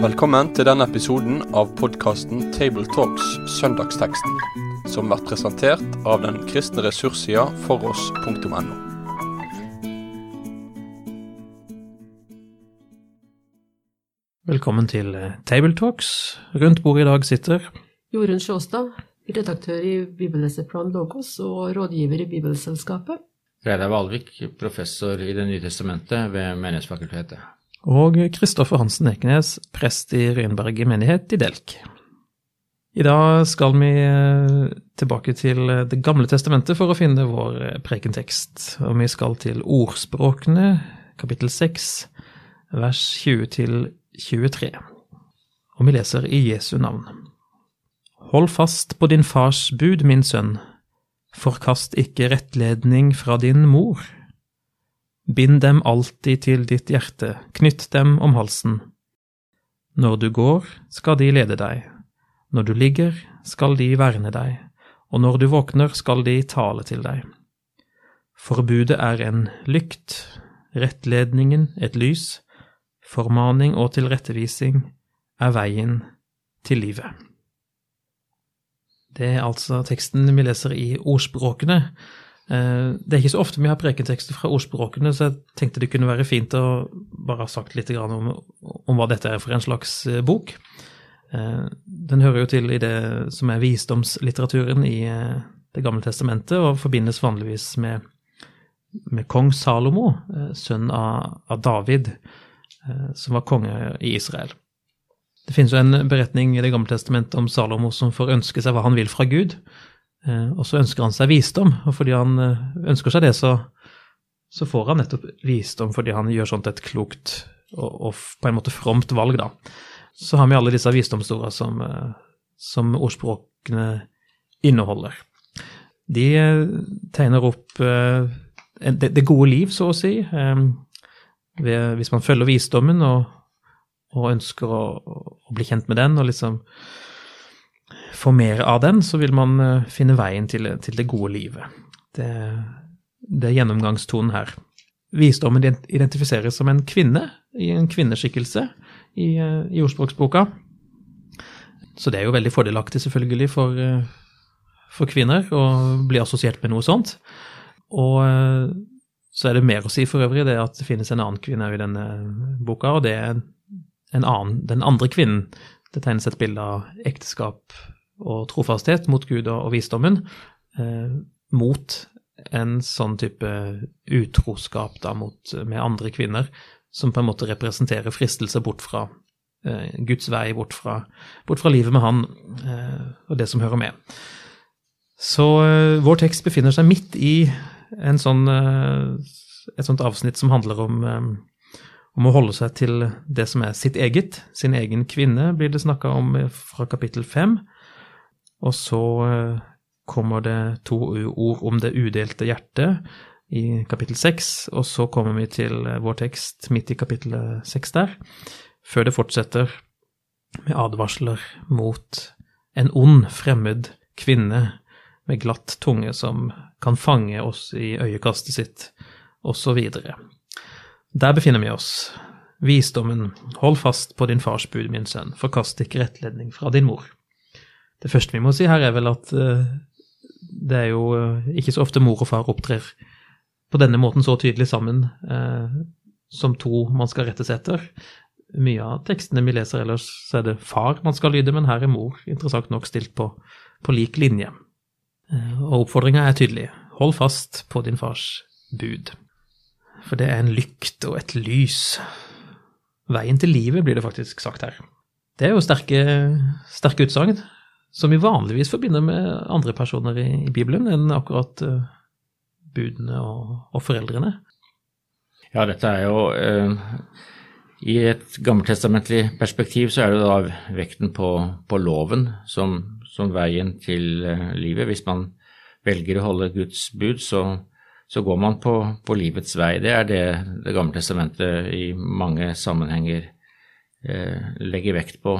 Velkommen til denne episoden av podkasten Tabletalks Søndagsteksten, som blir presentert av den kristne ressurssida foross.no. Velkommen til eh, Tabletalks. Rundt bordet i dag sitter Jorunn Sjåstad, redaktør i Bibelleserplan Logos og rådgiver i Bibelselskapet. Reidar Valvik, professor i Det nye testamentet ved Menighetsfakultetet. og Kristoffer Hansen Ekenes, prest i Rynberg menighet i Delk. I dag skal vi eh, tilbake til eh, Det gamle testamentet for å finne vår eh, prekentekst. Og vi skal til Ordspråkene, kapittel 6, vers 20 23. Og vi leser i Jesu navn. Hold fast på din fars bud, min sønn. Forkast ikke rettledning fra din mor. Bind dem alltid til ditt hjerte, knytt dem om halsen. Når du går, skal de lede deg. Når du ligger, skal de verne deg, og når du våkner, skal de tale til deg. Forbudet er en lykt, rettledningen et lys, formaning og tilrettevising er veien til livet. Det er altså teksten vi leser i Ordspråkene. Eh, Det er ikke så ofte vi har prekentekster fra ordspråkene, så jeg tenkte det kunne være fint å bare ha sagt litt om, om hva dette er for en slags eh, bok. Eh, Den hører jo til i det som er visdomslitteraturen i Det gamle testamentet, og forbindes vanligvis med, med kong Salomo, sønn av, av David, som var konge i Israel. Det finnes jo en beretning i Det gamle testamentet om Salomo som får ønske seg hva han vil fra Gud. Eh, Og så ønsker han seg visdom, og fordi han eh, ønsker seg det, så, så får han nettopp visdom fordi han gjør sånt et klokt og, og på en måte fromt valg, da. Så har vi alle disse visdomsordene som, eh, som ordspråkene inneholder. De tegner opp det, gode liv, så å si, hvis man følger visdommen og, og ønsker å, å bli kjent med den og liksom få mer av den, så vil man eh, finne veien til, til det gode livet. Det, det er gjennomgangstonen her. Visdommen ident- identifiseres som en kvinne, i en kvinneskikkelse, i, eh, i ordspråksboka. Så det er jo veldig fordelaktig selvfølgelig for, eh, for kvinner å bli assosiert med noe sånt. Og så er det mer å si for øvrig, det at det finnes en annen kvinne i denne boka, og det er annen, den andre kvinnen. Det tegnes et bilde av ekteskap og trofasthet mot Gud og, og visdommen, eh, mot en sånn type utroskap da mot, med andre kvinner, som på en måte representerer fristelse bort fra eh, Guds vei, bort fra, bort fra livet med Han eh, og det som hører med. Så eh, vår tekst befinner seg midt i sånn, eh, et sånt avsnitt som handler om, eh, om å holde seg til det som er sitt eget, sin egen kvinne, blir det snakka om eh, fra kapittel fem. Og så eh, kommer det to ord om det udelte hjertet i kapittel seks, og så kommer vi til eh, vår tekst midt i kapittel seks der, før det fortsetter med advarsler mot en ond, fremmed kvinne med glatt tunge som kan fange oss i øyekastet sitt, osv. Der befinner vi oss. Visdommen, hold fast på din fars bud, min sønn, forkast ikke rettledning fra din mor. Det første vi må si her, er vel at eh, det er jo eh, ikke så ofte mor og far opptrer på denne måten så tydelig sammen eh, som to man skal rettes etter. Mye av tekstene vi leser ellers, så er det far man skal lyde, men her er mor interessant nok stilt på, på lik linje. Og oppfordringa er tydelig. Hold fast på din fars bud. For det er en lykt og et lys. Veien til livet, blir det faktisk sagt her. Det er jo sterke, sterke utsagn, som vi vanligvis forbinder med andre personer i, i Bibelen enn akkurat uh, budene og, og foreldrene. Ja, dette er jo uh, I et gammeltestamentlig perspektiv så er det da vekten på, på loven som, som veien til eh, livet. Hvis man velger å holde Guds bud, så, så går man på, på livets vei. Det er det Det gamle testamentet i mange sammenhenger eh, legger vekt på.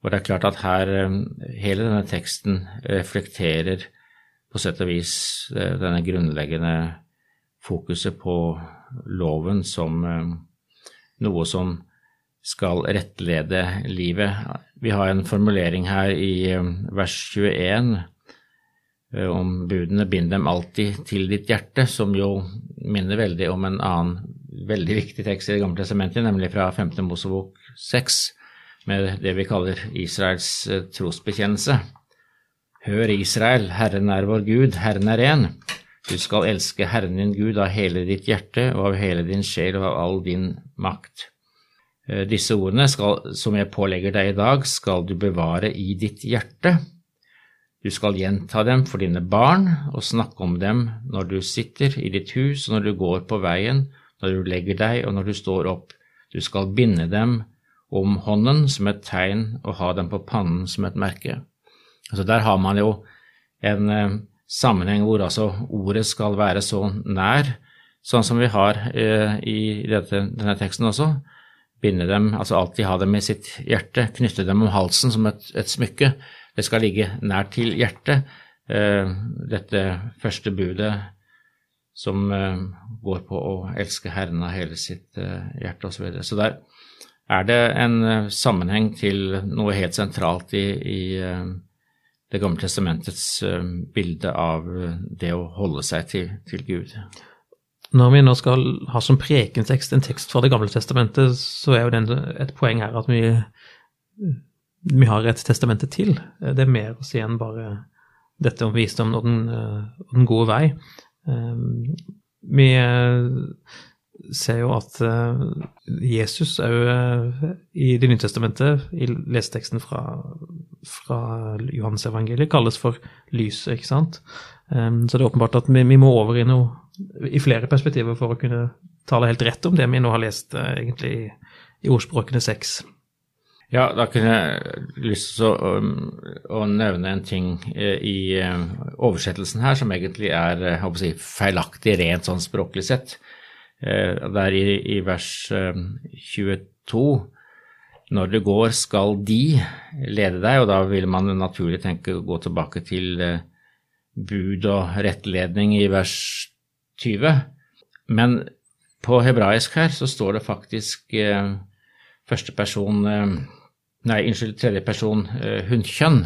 Og det er klart at her eh, hele denne teksten reflekterer på sett og vis eh, denne grunnleggende fokuset på loven som eh, noe som skal rettlede livet. Vi har en formulering her i vers 21 eh, om budene 'bind dem alltid til ditt hjerte', som jo minner veldig om en annen veldig viktig tekst i Det gamle testamentet, nemlig fra 5. Mosebok 6, med det vi kaller Israels trosbekjennelse. Hør Israel, Herren er vår Gud, Herren er én. Du skal elske Herren din Gud av hele ditt hjerte og av hele din sjel og av all din makt. Eh, disse ordene skal, som jeg pålegger deg i dag, skal du bevare i ditt hjerte. Du skal gjenta dem for dine barn og snakke om dem når du sitter i ditt hus og når du går på veien, når du legger deg og når du står opp. Du skal binde dem om hånden som et tegn og ha dem på pannen som et merke. Altså Der har man jo en eh, sammenheng hvor altså ordet skal være så nær, sånn som vi har eh, i denne teksten også. Binde dem, altså alltid ha dem i sitt hjerte, knytte dem om halsen som et, et smykke. Det skal ligge nær til hjertet. Eh, dette første budet som eh, går på å elske Herren av hele sitt eh, hjerte osv. Så, videre. så der er det en sammenheng til noe helt sentralt i, i det gamle testamentets bilde av det å holde seg til, til, Gud. Når vi nå skal ha som prekentekst en tekst fra Det gamle testamentet, så er jo det et poeng her at vi, vi har et testamente til. Det er mer å si enn bare dette om visdom og den, og den gode vei. Vi ser jo at Jesus òg i Det nye testamentet, i leseteksten fra fra Johannes-evangeliet, kalles for lyset, ikke sant. Um, så det er åpenbart at vi, vi, må over i noe i flere perspektiver for å kunne tale helt rett om det vi nå har lest egentlig i ordspråkene seks. Ja, da kunne jeg lyst til å, å, nevne en ting eh, i uh, oversettelsen her som egentlig er uh, si, feilaktig rent sånn språklig sett. Det er i, i vers 22 når det går, skal de lede deg, og da vil man naturlig tenke å gå tilbake til eh, bud og rettledning i vers 20. Men på hebraisk her så står det faktisk eh, første person eh, Nei, unnskyld, tredje person eh, hunnkjønn.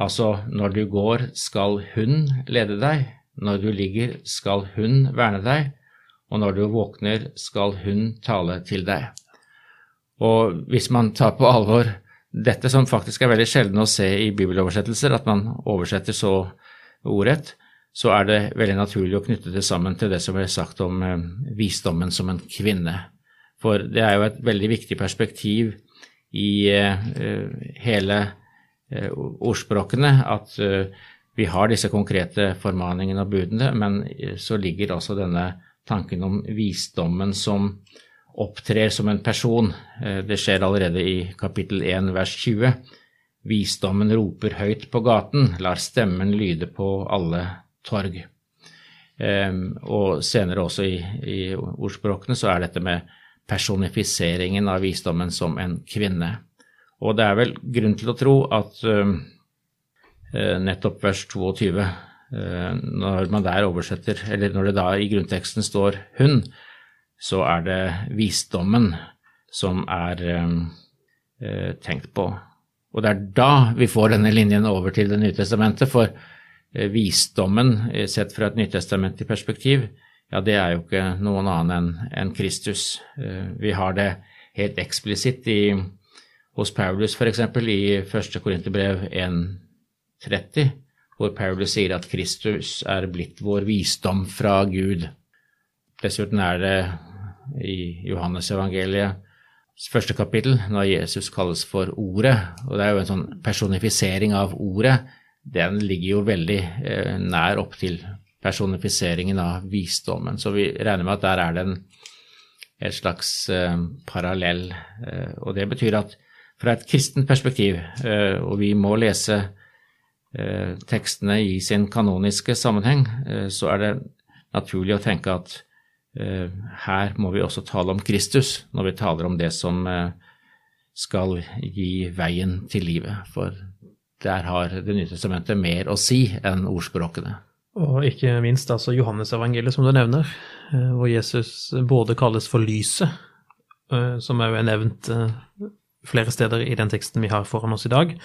Altså når du går, skal hun lede deg. Når du ligger, skal hun verne deg. Og når du våkner, skal hun tale til deg. Og hvis man tar på alvor dette, som faktisk er veldig sjelden å se i bibeloversettelser, at man oversetter så ordrett, så er det veldig naturlig å knytte det sammen til det som ble sagt om eh, visdommen som en kvinne. For det er jo et veldig viktig perspektiv i eh, hele eh, ordspråkene at eh, vi har disse konkrete formaningene og budene, men så ligger også denne tanken om visdommen som opptrer som en person. Det skjer allerede i kapittel 1 vers 20. Visdommen roper høyt på gaten, lar stemmen lyde på alle torg. Og senere også i, i ordspråkene så er dette med personifiseringen av visdommen som en kvinne. Og det er vel grunn til å tro at uh, nettopp vers 22, uh, når man der oversetter, eller når det da i grunnteksten står 'hun', så er det visdommen som er eh, tenkt på. Og det er da vi får denne linjen over til Det nye testamentet, for eh, visdommen eh, sett fra et nytestamentlig perspektiv, ja, det er jo ikke noen annen enn en Kristus. Eh, vi har det helt eksplisitt i, hos Paulus f.eks. i 1. Korinterbrev 1.30, hvor Paulus sier at Kristus er blitt vår visdom fra Gud. Dessuten er det i Johannes-evangeliet første kapittel, når Jesus kalles for Ordet. Og det er jo en sånn personifisering av Ordet. Den ligger jo veldig eh, nær opp til personifiseringen av visdommen. Så vi regner med at der er det en, et slags eh, parallell. Eh, og det betyr at fra et kristent perspektiv, eh, og vi må lese eh, tekstene i sin kanoniske sammenheng, eh, så er det naturlig å tenke at Eh, her må vi også tale om Kristus når vi taler om det som skal gi veien til livet. For der har Det nye testamentet mer å si enn ordspråkene. Og ikke minst altså Johannesevangeliet, som du nevner, eh, hvor Jesus både kalles for lyset, eh, som òg er nevnt eh, flere steder i den teksten vi har foran oss i dag,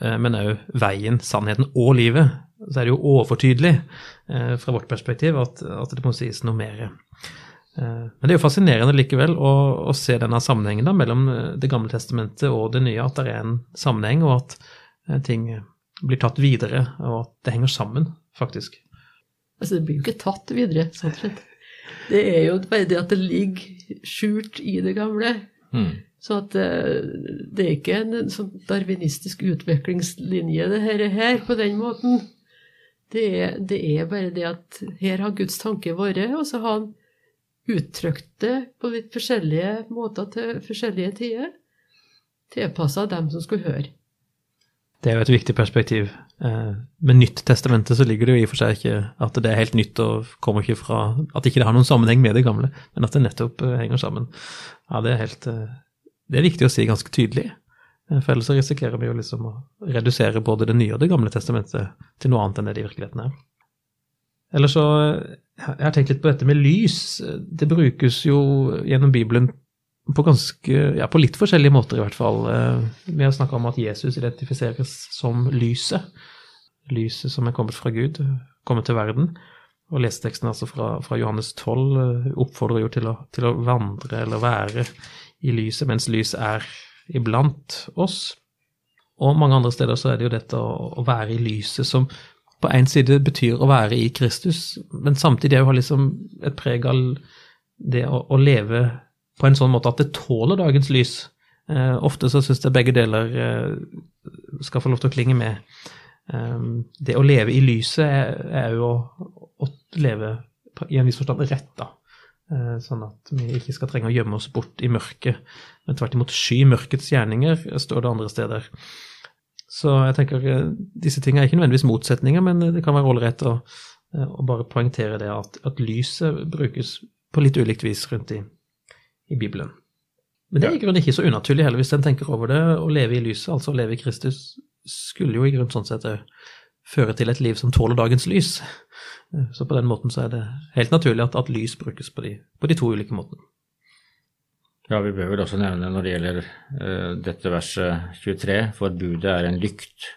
men òg veien, sannheten og livet. Så er det jo overtydelig fra vårt perspektiv at, at det må sies noe mer. Men det er jo fascinerende likevel å, å se denne sammenhengen da, mellom Det gamle testamentet og det nye, at det er en sammenheng, og at ting blir tatt videre, og at det henger sammen faktisk? Altså, det blir jo ikke tatt videre, sånn sett. Det er jo bare det at det ligger skjult i det gamle. Mm. Så at eh, det er ikke en sånn darwinistisk utviklingslinje, det her, her på den måten. Det er, det er, bare det at her har Guds tanke vært, og så har han uttrykt det på litt forskjellige måter til forskjellige tider. Tilpassa dem som skulle høre. Det er jo et viktig perspektiv. Eh, med Nytt testamentet så ligger det jo i og for seg ikke at det er helt nytt og kommer ikke fra At ikke det har noen sammenheng med det gamle, men at det nettopp eh, henger sammen. Ja, det er helt eh, Det er viktig å si ganske tydelig. For ellers så risikerer vi jo liksom å redusere både Det nye og Det gamle testamentet til noe annet enn det det i virkeligheten er. Eller så Jeg har tenkt litt på dette med lys. Det brukes jo gjennom Bibelen på, ganske, ja, på litt forskjellige måter, i hvert fall. Eh, vi har snakka om at Jesus identifiseres som lyset. Lyset som er kommet fra Gud, kommet til verden. Og leseteksten altså fra, fra Johannes 12 eh, oppfordrer jo til å, til å, vandre eller være i lyset mens lys er iblant oss. Og mange andre steder så er det jo dette å, å være i lyset som på en side betyr å være i Kristus, men samtidig har liksom et preg av det å, å leve på en sånn måte at det tåler dagens lys. Eh, ofte så syns jeg begge deler eh, skal få lov til å klinge med. Eh, det å leve i lyset er, er jo å, å, leve i en viss forstand rett, da. Eh, sånn at vi ikke skal trenge å gjemme oss bort i mørket, men tvert imot sky mørkets gjerninger, står det andre steder. Så jeg tenker eh, disse tingene er ikke nødvendigvis motsetninger, men det kan være ålreit å, eh, å, bare poengtere det at, at lyset brukes på litt ulikt vis rundt i i Bibelen. Men det er i grunnen ikke så unaturlig heller, hvis en tenker over det. Å leve i lyset, altså å leve i Kristus, skulle jo i grunnen sånn sett føre til et liv som tåler dagens lys. Så på den måten så er det helt naturlig at, at lys brukes på de, på de, to ulike måtene. Ja, vi bør vel også nevne når det gjelder uh, dette verset 23, for budet er en lykt,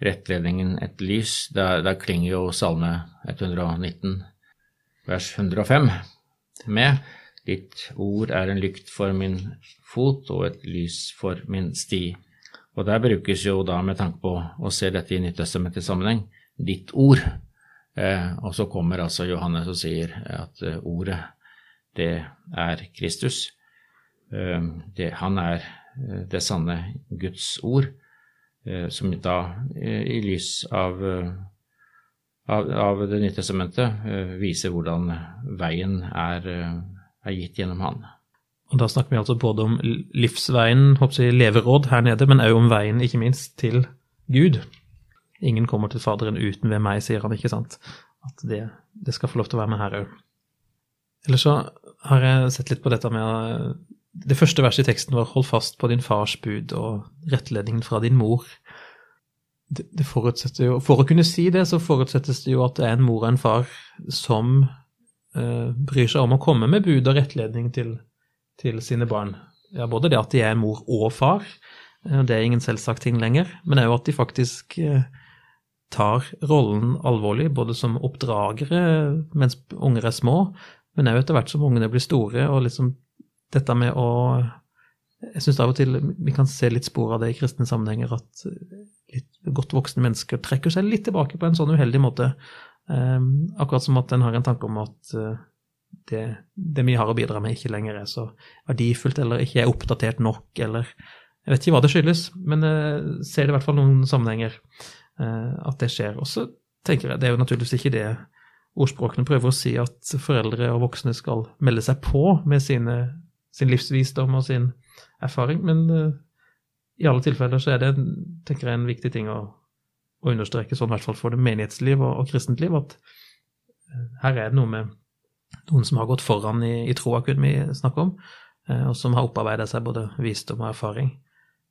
rettledningen et lys. Der, der klinger jo Salme 119, vers 105 med. Ditt ord er en lykt for min fot og et lys for min sti. Og der brukes jo da med tanke på å se dette i Nyttestamentet sammenheng, ditt ord. Eh, og så kommer altså Johannes og sier at eh, ordet, det er Kristus. Eh, det, han er eh, det sanne Guds ord, eh, som da eh, i lys av, av, av Det nye testamentet viser hvordan veien er er gitt gjennom Han. Og Da snakker vi altså både om livsveien, håper leveråd her nede, men også om veien, ikke minst, til Gud. Ingen kommer til Faderen uten ved meg, sier han, ikke sant? At det, det skal få lov til å være med her òg. Eller så har jeg sett litt på dette med Det første verset i teksten var 'hold fast på din fars bud og rettledningen fra din mor'. Det, det jo, For å kunne si det, så forutsettes det jo at det er en mor og en far som bryr seg om å komme med bud og rettledning til, til, sine barn. Ja, både det at de er mor og far, uh, det er ingen selvsagt ting lenger, men òg at de faktisk uh, tar rollen alvorlig, både som oppdragere mens unger er små, men òg etter hvert som ungene blir store, og liksom dette med å Jeg syns av og til vi kan se litt spor av det i kristne sammenhenger, at litt godt voksne mennesker trekker seg litt tilbake på en sånn uheldig måte Um, akkurat som at en har en tanke om at uh, det, det, vi har å bidra med, ikke lenger er så verdifullt, eller ikke er oppdatert nok, eller Jeg vet ikke hva det skyldes, men jeg uh, ser det i hvert fall noen sammenhenger uh, at det skjer. Og så tenker jeg, det er jo naturligvis ikke det ordspråkene prøver å si, at foreldre og voksne skal melde seg på med sine, sin livsvisdom og sin erfaring, men uh, i alle tilfeller så er det tenker jeg, en viktig ting å å understreke sånn i hvert fall for det menighetsliv og, og kristent liv, at eh, her er det noe med noen som har gått foran i, i troa, kunne vi snakke om, eh, og som har opparbeida seg både visdom og erfaring,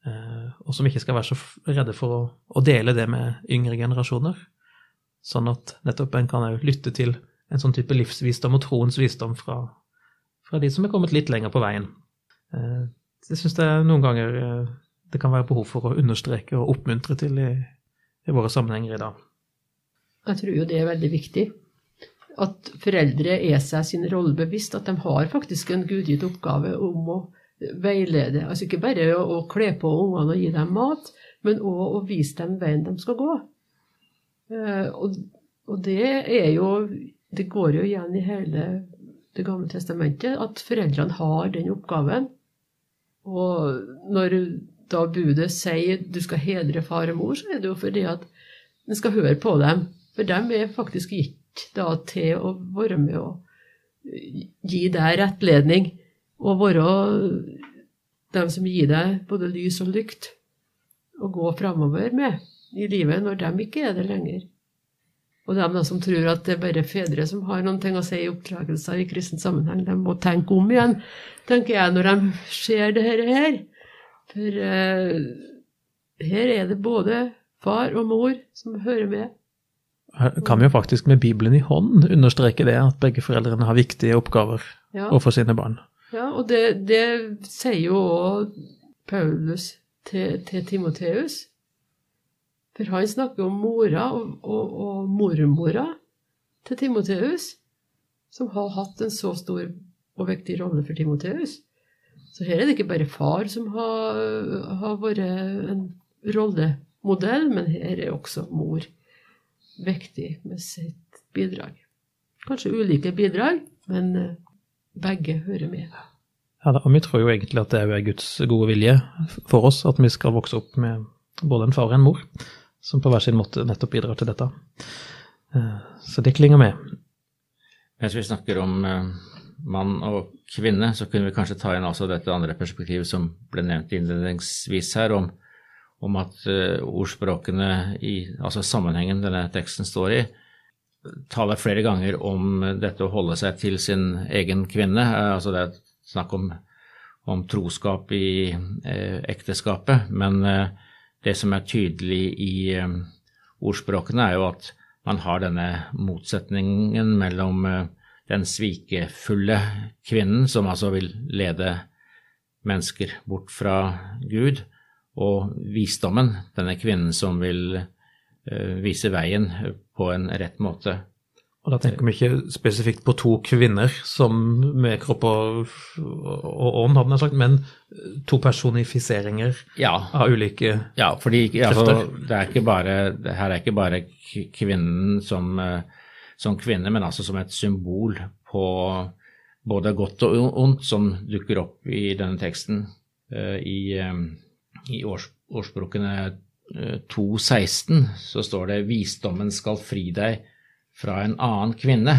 eh, og som ikke skal være så redde for å, å dele det med yngre generasjoner. sånn at nettopp en kan lytte til en sånn type livsvisdom og troens visdom fra, fra de som er kommet litt lenger på veien. Jeg syns det noen ganger det kan være behov for å understreke og oppmuntre til i, i våre sammenhenger i dag. Jeg tror jo det er veldig viktig. At foreldre er seg sin rolle bevisst, at de har faktisk en gudgitt oppgave om å veilede. Altså ikke bare å, å kle på ungene og gi dem mat, men òg å vise dem veien de skal gå. Uh, og, og, det er jo Det går jo igjen i hele Det gamle testamentet at foreldrene har den oppgaven. Og når da budet sier du skal hedre far og mor, så er det jo fordi at en skal høre på dem. For dem er faktisk gitt da til å være med og gi deg rettledning. Og være dem som gir deg både lys og lykt å gå framover med i livet når de ikke er det lenger. Og de som tror at det er bare fedre som har noen ting å si i oppdragelser i kristen sammenheng, de må tenke om igjen, tenker jeg, når de ser det her. For uh, her er det både far og mor som hører med. Kan vi jo faktisk med Bibelen i hånd understreke det, at begge foreldrene har viktige oppgaver ja. overfor sine barn. Ja, og det, det sier jo òg Paulus til, til Timoteus. For han snakker om mora og, og, og mormora til Timoteus, som har hatt en så stor og viktig rolle for Timoteus. Så her er det ikke bare far som har, har vært en rollemodell, men her er også mor viktig med sitt bidrag. Kanskje ulike bidrag, men eh, begge hører med. Ja, og vi tror jo egentlig at det er Guds gode vilje for oss at vi skal vokse opp med både en far og en mor, som på hver sin måte nettopp bidrar til dette. Eh, så det klinger med. Mens vi snakker om eh, mann og kvinne, så kunne vi kanskje ta inn også dette andre perspektivet som ble nevnt innledningsvis her, om, om at uh, ordspråkene i altså sammenhengen denne teksten står i, taler flere ganger om dette å holde seg til sin egen kvinne. Uh, altså det er snakk om, om troskap i uh, ekteskapet, men det som er tydelig i ordspråkene, er jo at man har denne motsetningen mellom den svikefulle kvinnen, som altså vil lede mennesker bort fra Gud, og visdommen, denne kvinnen som vil eh, vise veien på en rett måte. Og da tenker vi ikke spesifikt på to kvinner som med kropp og, og ånd, hadde jeg sagt, men to personifiseringer ja. av ulike ja, fordi, altså, det er ikke bare, her er ikke bare kvinnen som, som, kvinne, men altså som et symbol på både godt og ondt som dukker opp i denne teksten. Eh, I, eh, i års, årsspråkene 2.16 eh, så står det 'Visdommen skal fri deg' fra en annen kvinne,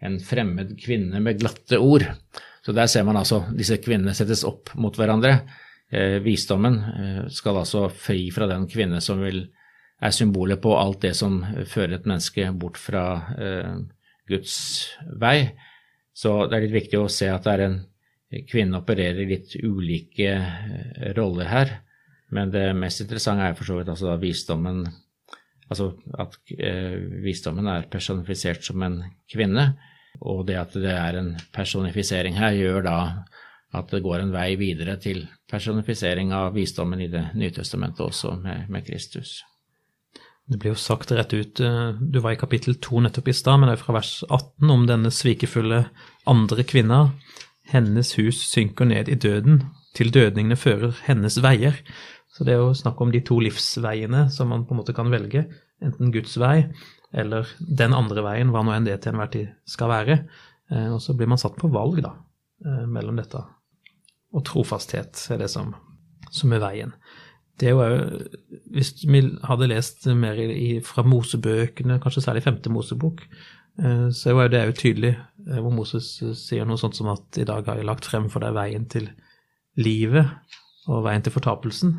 en fremmed kvinne med glatte ord. Så der ser man altså disse kvinnene settes opp mot hverandre. Visdommen skal altså fri fra den kvinne som vil, er symbolet på alt det som fører et menneske bort fra eh, Guds vei. Så det er litt viktig å se at det er en kvinne opererer i litt ulike eh, roller her. Men det mest interessante er for så vidt altså visdommen Altså at eh, visdommen er personifisert som en kvinne, og det at det er en personifisering her, gjør da at det går en vei videre til personifisering av visdommen i Det nye testamentet også, med, med Kristus. Det blir jo sagt rett ut, eh, du var i kapittel to nettopp i stad, men det er fra vers 18 om denne svikefulle andre kvinna. Hennes hus synker ned i døden, til dødningene fører hennes veier. Så det er jo snakk om de to livsveiene som man på en måte kan velge. Enten Guds vei eller den andre veien, hva nå enn det til enhver tid skal være. Eh, og så blir man satt på valg, da, eh, mellom dette. Og trofasthet er det som, som er veien. Det er jo Hvis vi hadde lest mer i, fra Mosebøkene, kanskje særlig femte Mosebok, eh, så er det jo tydelig hvor Moses sier noe sånt som at i dag har jeg lagt frem for deg veien til livet og veien til fortapelsen.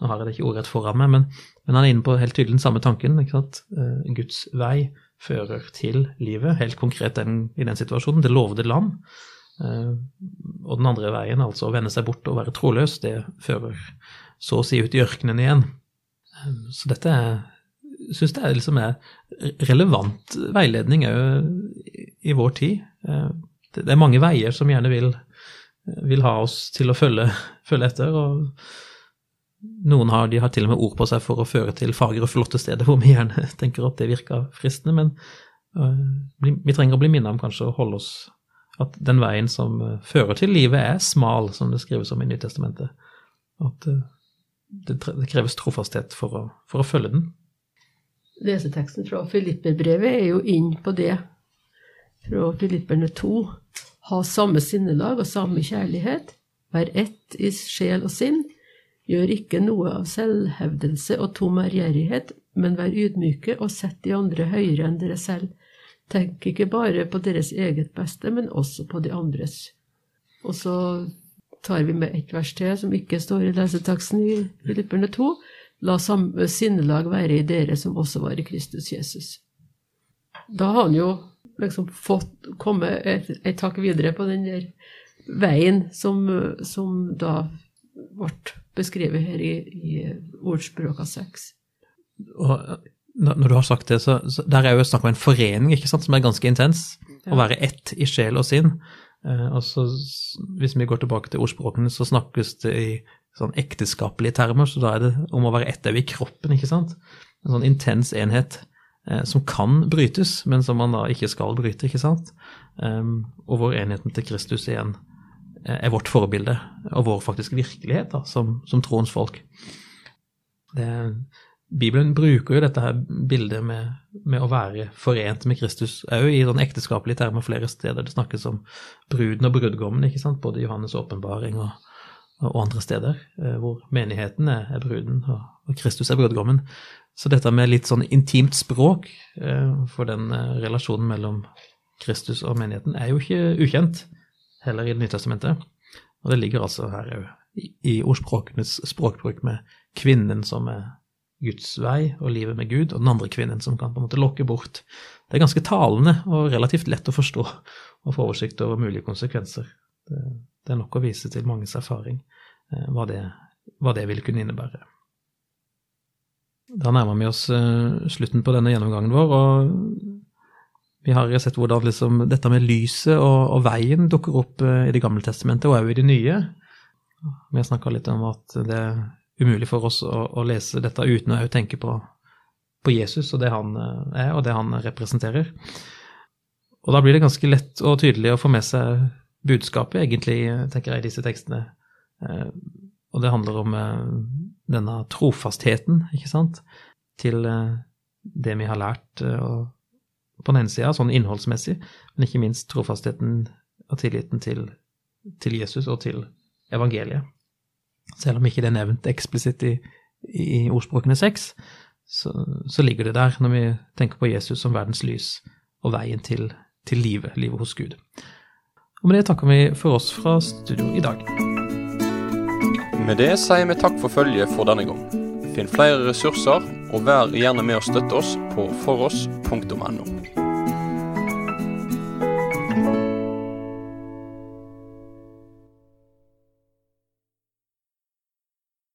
Nå har jeg det ikke ordrett foran meg, men, men, han er inne på helt tydelig den samme tanken. ikke sant? Eh, Guds vei fører til livet, helt konkret den, i den situasjonen, det lovede land. Eh, og den andre veien, altså å vende seg bort og være troløs, det fører så å si ut i ørkenen igjen. Så dette syns jeg liksom er relevant veiledning òg i vår tid. Det er mange veier som gjerne vil, vil ha oss til å følge, følge etter. og noen har, de har til og med ord på seg for å føre til fagre flotte steder, hvor vi gjerne tenker at det virker fristende. Men vi trenger å bli minnet om kanskje å holde oss At den veien som fører til livet, er smal, som det skrives om i Nytestamentet. At det, det, kreves trofasthet for å, for å følge den. Leseteksten fra Filipperbrevet er jo inn på det fra Filipperne 2. Ha samme sinnelag og samme kjærlighet. Vær ett i sjel og sinn Gjør ikke noe av selvhevdelse og tom ærgjerrighet, men vær ydmyke og sett de andre høyere enn dere selv. Tenk ikke bare på deres eget beste, men også på de andres. Og så tar vi med ett vers til som ikke står i lesetaksten i Filipperne 2. La samme sinnelag være i dere som også var i Kristus Jesus. Da har han jo liksom fått komme et, et takk videre på den der veien som, som da ble beskrevet her i, i ordspråka seks. Når du har sagt det, så, så der er jo snakk om en forening ikke sant, som er ganske intens. Ja. Å være ett i sjel og sinn. Eh, og så, Hvis vi går tilbake til ordspråkene, så snakkes det i sånn ekteskapelige termer, så da er det om å være ett i kroppen. ikke sant? En sånn intens enhet eh, som kan brytes, men som man da ikke skal bryte. ikke sant? Um, og hvor enheten til Kristus igjen er vårt forbilde, og vår faktisk virkelighet da, som, som troens folk. Det, Bibelen bruker jo dette her bildet med, med å være forent med Kristus òg i sånn ekteskapelige termer flere steder. Det snakkes om bruden og brudgommen, ikke sant? både i Johannes' åpenbaring og, og, andre steder, eh, hvor menigheten er, er bruden og, og, Kristus er brudgommen. Så dette med litt sånn intimt språk eh, for den eh, relasjonen mellom Kristus og menigheten er jo ikke ukjent heller i Det nye testamentet. Og det ligger altså her òg i ordspråkenes språkbruk med kvinnen som er Guds vei og livet med Gud, og den andre kvinnen som kan på en måte lokke bort. Det er ganske talende og relativt lett å forstå og få oversikt over mulige konsekvenser. Det, er nok å vise til manges erfaring eh, hva, det, hva det vil kunne innebære. Da nærmer vi oss eh, slutten på denne gjennomgangen vår, og vi har sett hvordan liksom, dette med lyset og, og, veien dukker opp uh, i Det gamle testamentet, og òg i det nye. Vi har snakka litt om at det umulig for oss å, å lese dette uten å tenke på, på, Jesus og det han uh, er, og det han representerer. Og da blir det ganske lett og tydelig å få med seg budskapet, egentlig, tenker jeg, i disse tekstene. Uh, og det handler om denne trofastheten, ikke sant, til det vi har lært. og på den ene sida, sånn innholdsmessig, men ikke minst trofastheten og tilliten til, til, Jesus og til evangeliet. Selv om ikke det er nevnt eksplisitt i, i ordspråkene seks, så, så, ligger det der når vi tenker på Jesus som verdens lys og veien til, til livet, livet hos Gud. Og med det takker vi for oss fra studio i dag. Med det sier vi takk for følget for denne gang. Finn flere ressurser, og vær gjerne med å støtte oss på foross.no.